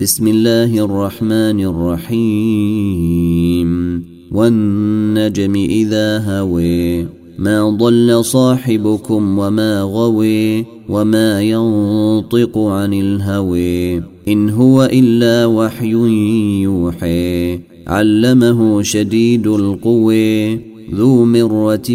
بسم الله الرحمن الرحيم. والنجم إذا هوي ما ضل صاحبكم وما غوي وما ينطق عن الهوي إن هو إلا وحي يوحي علمه شديد القوي ذو مرة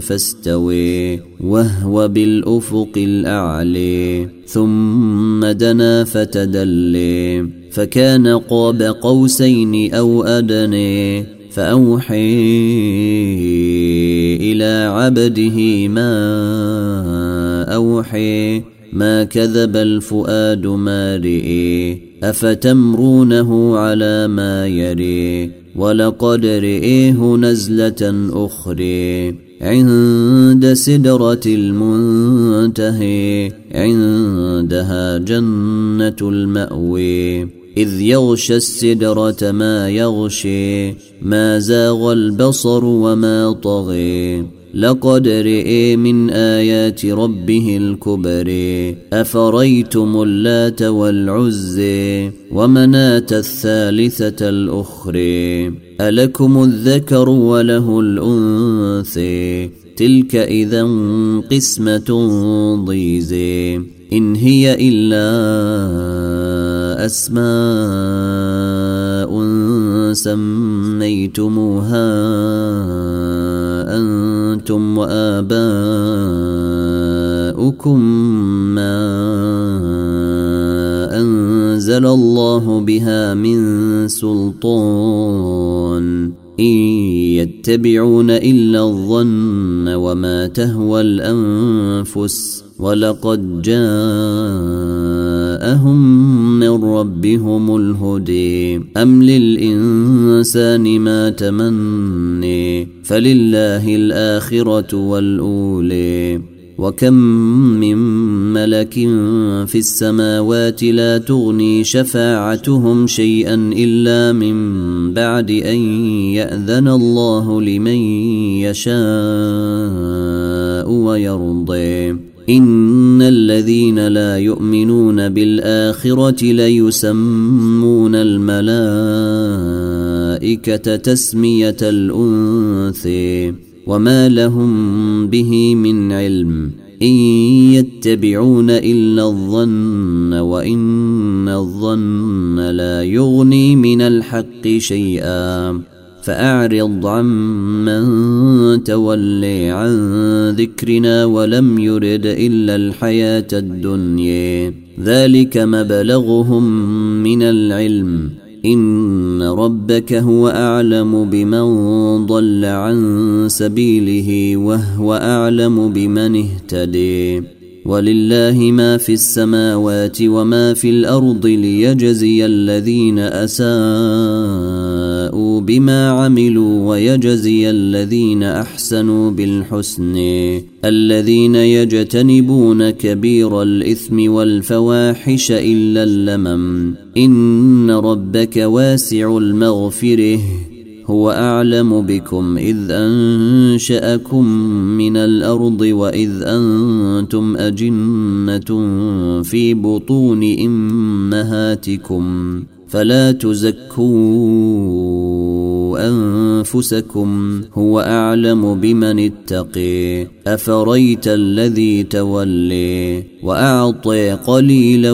فاستوي وهو بالأفق الأعلي ثم دنا فتدلي فكان قاب قوسين أو أدني فأوحي إلى عبده ما أوحي ما كذب الفؤاد ما رئي أفتمرونه على ما يري ولقد رئيه نزلة أخرى عند سدرة المنتهي عندها جنة الماوي إذ يغشى السدرة ما يغشي ما زاغ البصر وما طغي لقد رئي من آيات ربه الكبر أفريتم اللات والعزي ومناة الثالثة الأخرى. ألكم الذكر وله الأنثي تلك إذا قسمة ضيزي إن هي إلا أسماء سميتموها أنتم وآباؤكم ما أنزل الله بها من سلطان. إن يتبعون إلا الظن وما تهوى الأنفس. ولقد جاءهم من ربهم الهدي أم للإنسان ما تمني؟ فلله الآخرة والأولي وكم من ملك في السماوات لا تغني شفاعتهم شيئا إلا من بعد أن يأذن الله لمن يشاء ويرضي ان الذين لا يؤمنون بالاخره ليسمون الملائكه تسميه الانثي وما لهم به من علم ان يتبعون الا الظن وان الظن لا يغني من الحق شيئا فأعرض عمن تولي عن ذكرنا ولم يرد إلا الحياة الدنيا. ذلك مبلغهم من العلم. إن ربك هو أعلم بمن ضل عن سبيله وهو أعلم بمن اهتدي. ولله ما في السماوات وما في الأرض ليجزي الذين اساءوا بما عملوا ويجزي الذين أحسنوا بالحسن. الذين يجتنبون كبير الإثم والفواحش إلا اللمم. إن ربك واسع المغفرة. هو أعلم بكم إذ أنشأكم من الأرض وإذ أنتم أجنة في بطون إمهاتكم. فلا تزكوا أنفسكم هو أعلم بمن اتقي. أفريت الذي تولي وأعطي قليلا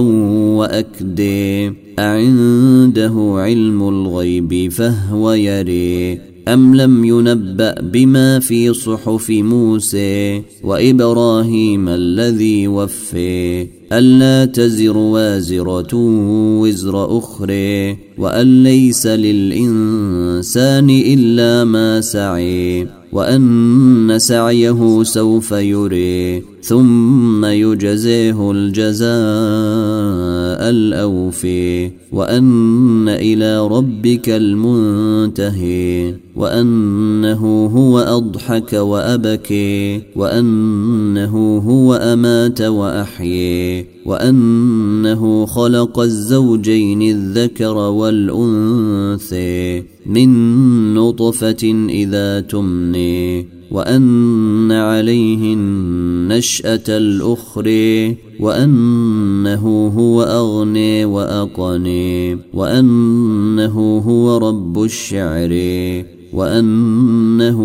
وأكدي. أعنده علم الغيب فهو يري. أم لم ينبأ بما في صحف موسى وإبراهيم الذي وفي؟ ألا تزر وازرة وزر أخرى وأن ليس للإنسان إلا ما سعي وأن سعيه سوف يري ثم يجزيه الجزاء الأوفي وأن إلى ربك المنتهي وأنه هو أضحك وأبكي وأنه هو أمات وأحيي وأنه خلق الزوجين الذكر والأنثي من نطفة إذا تمني وأن عليه النشأة الأخرى وأنه هو أغني وأقني وأنه هو رب الشعر وأنه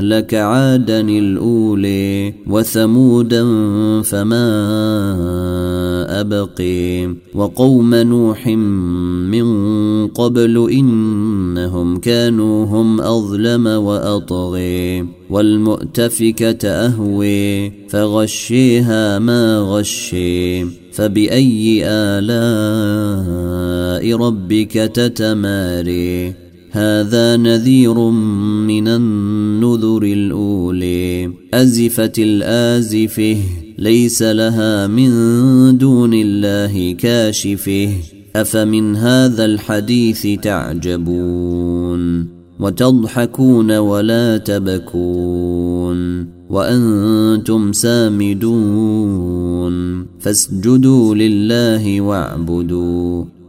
أهلك عادا الأولي وثمودا فما أبقي وقوم نوح من قبل إنهم كانوا هم أظلم وأطغي والمؤتفكة أهوي فغشيها ما غشي فبأي آلاء ربك تتماري هذا نذير من النذر الأولي. أزفت الآزفة ليس لها من دون الله كاشفة. أفمن هذا الحديث تعجبون؟ وتضحكون ولا تبكون. وأنتم سامدون. فاسجدوا لله واعبدوا.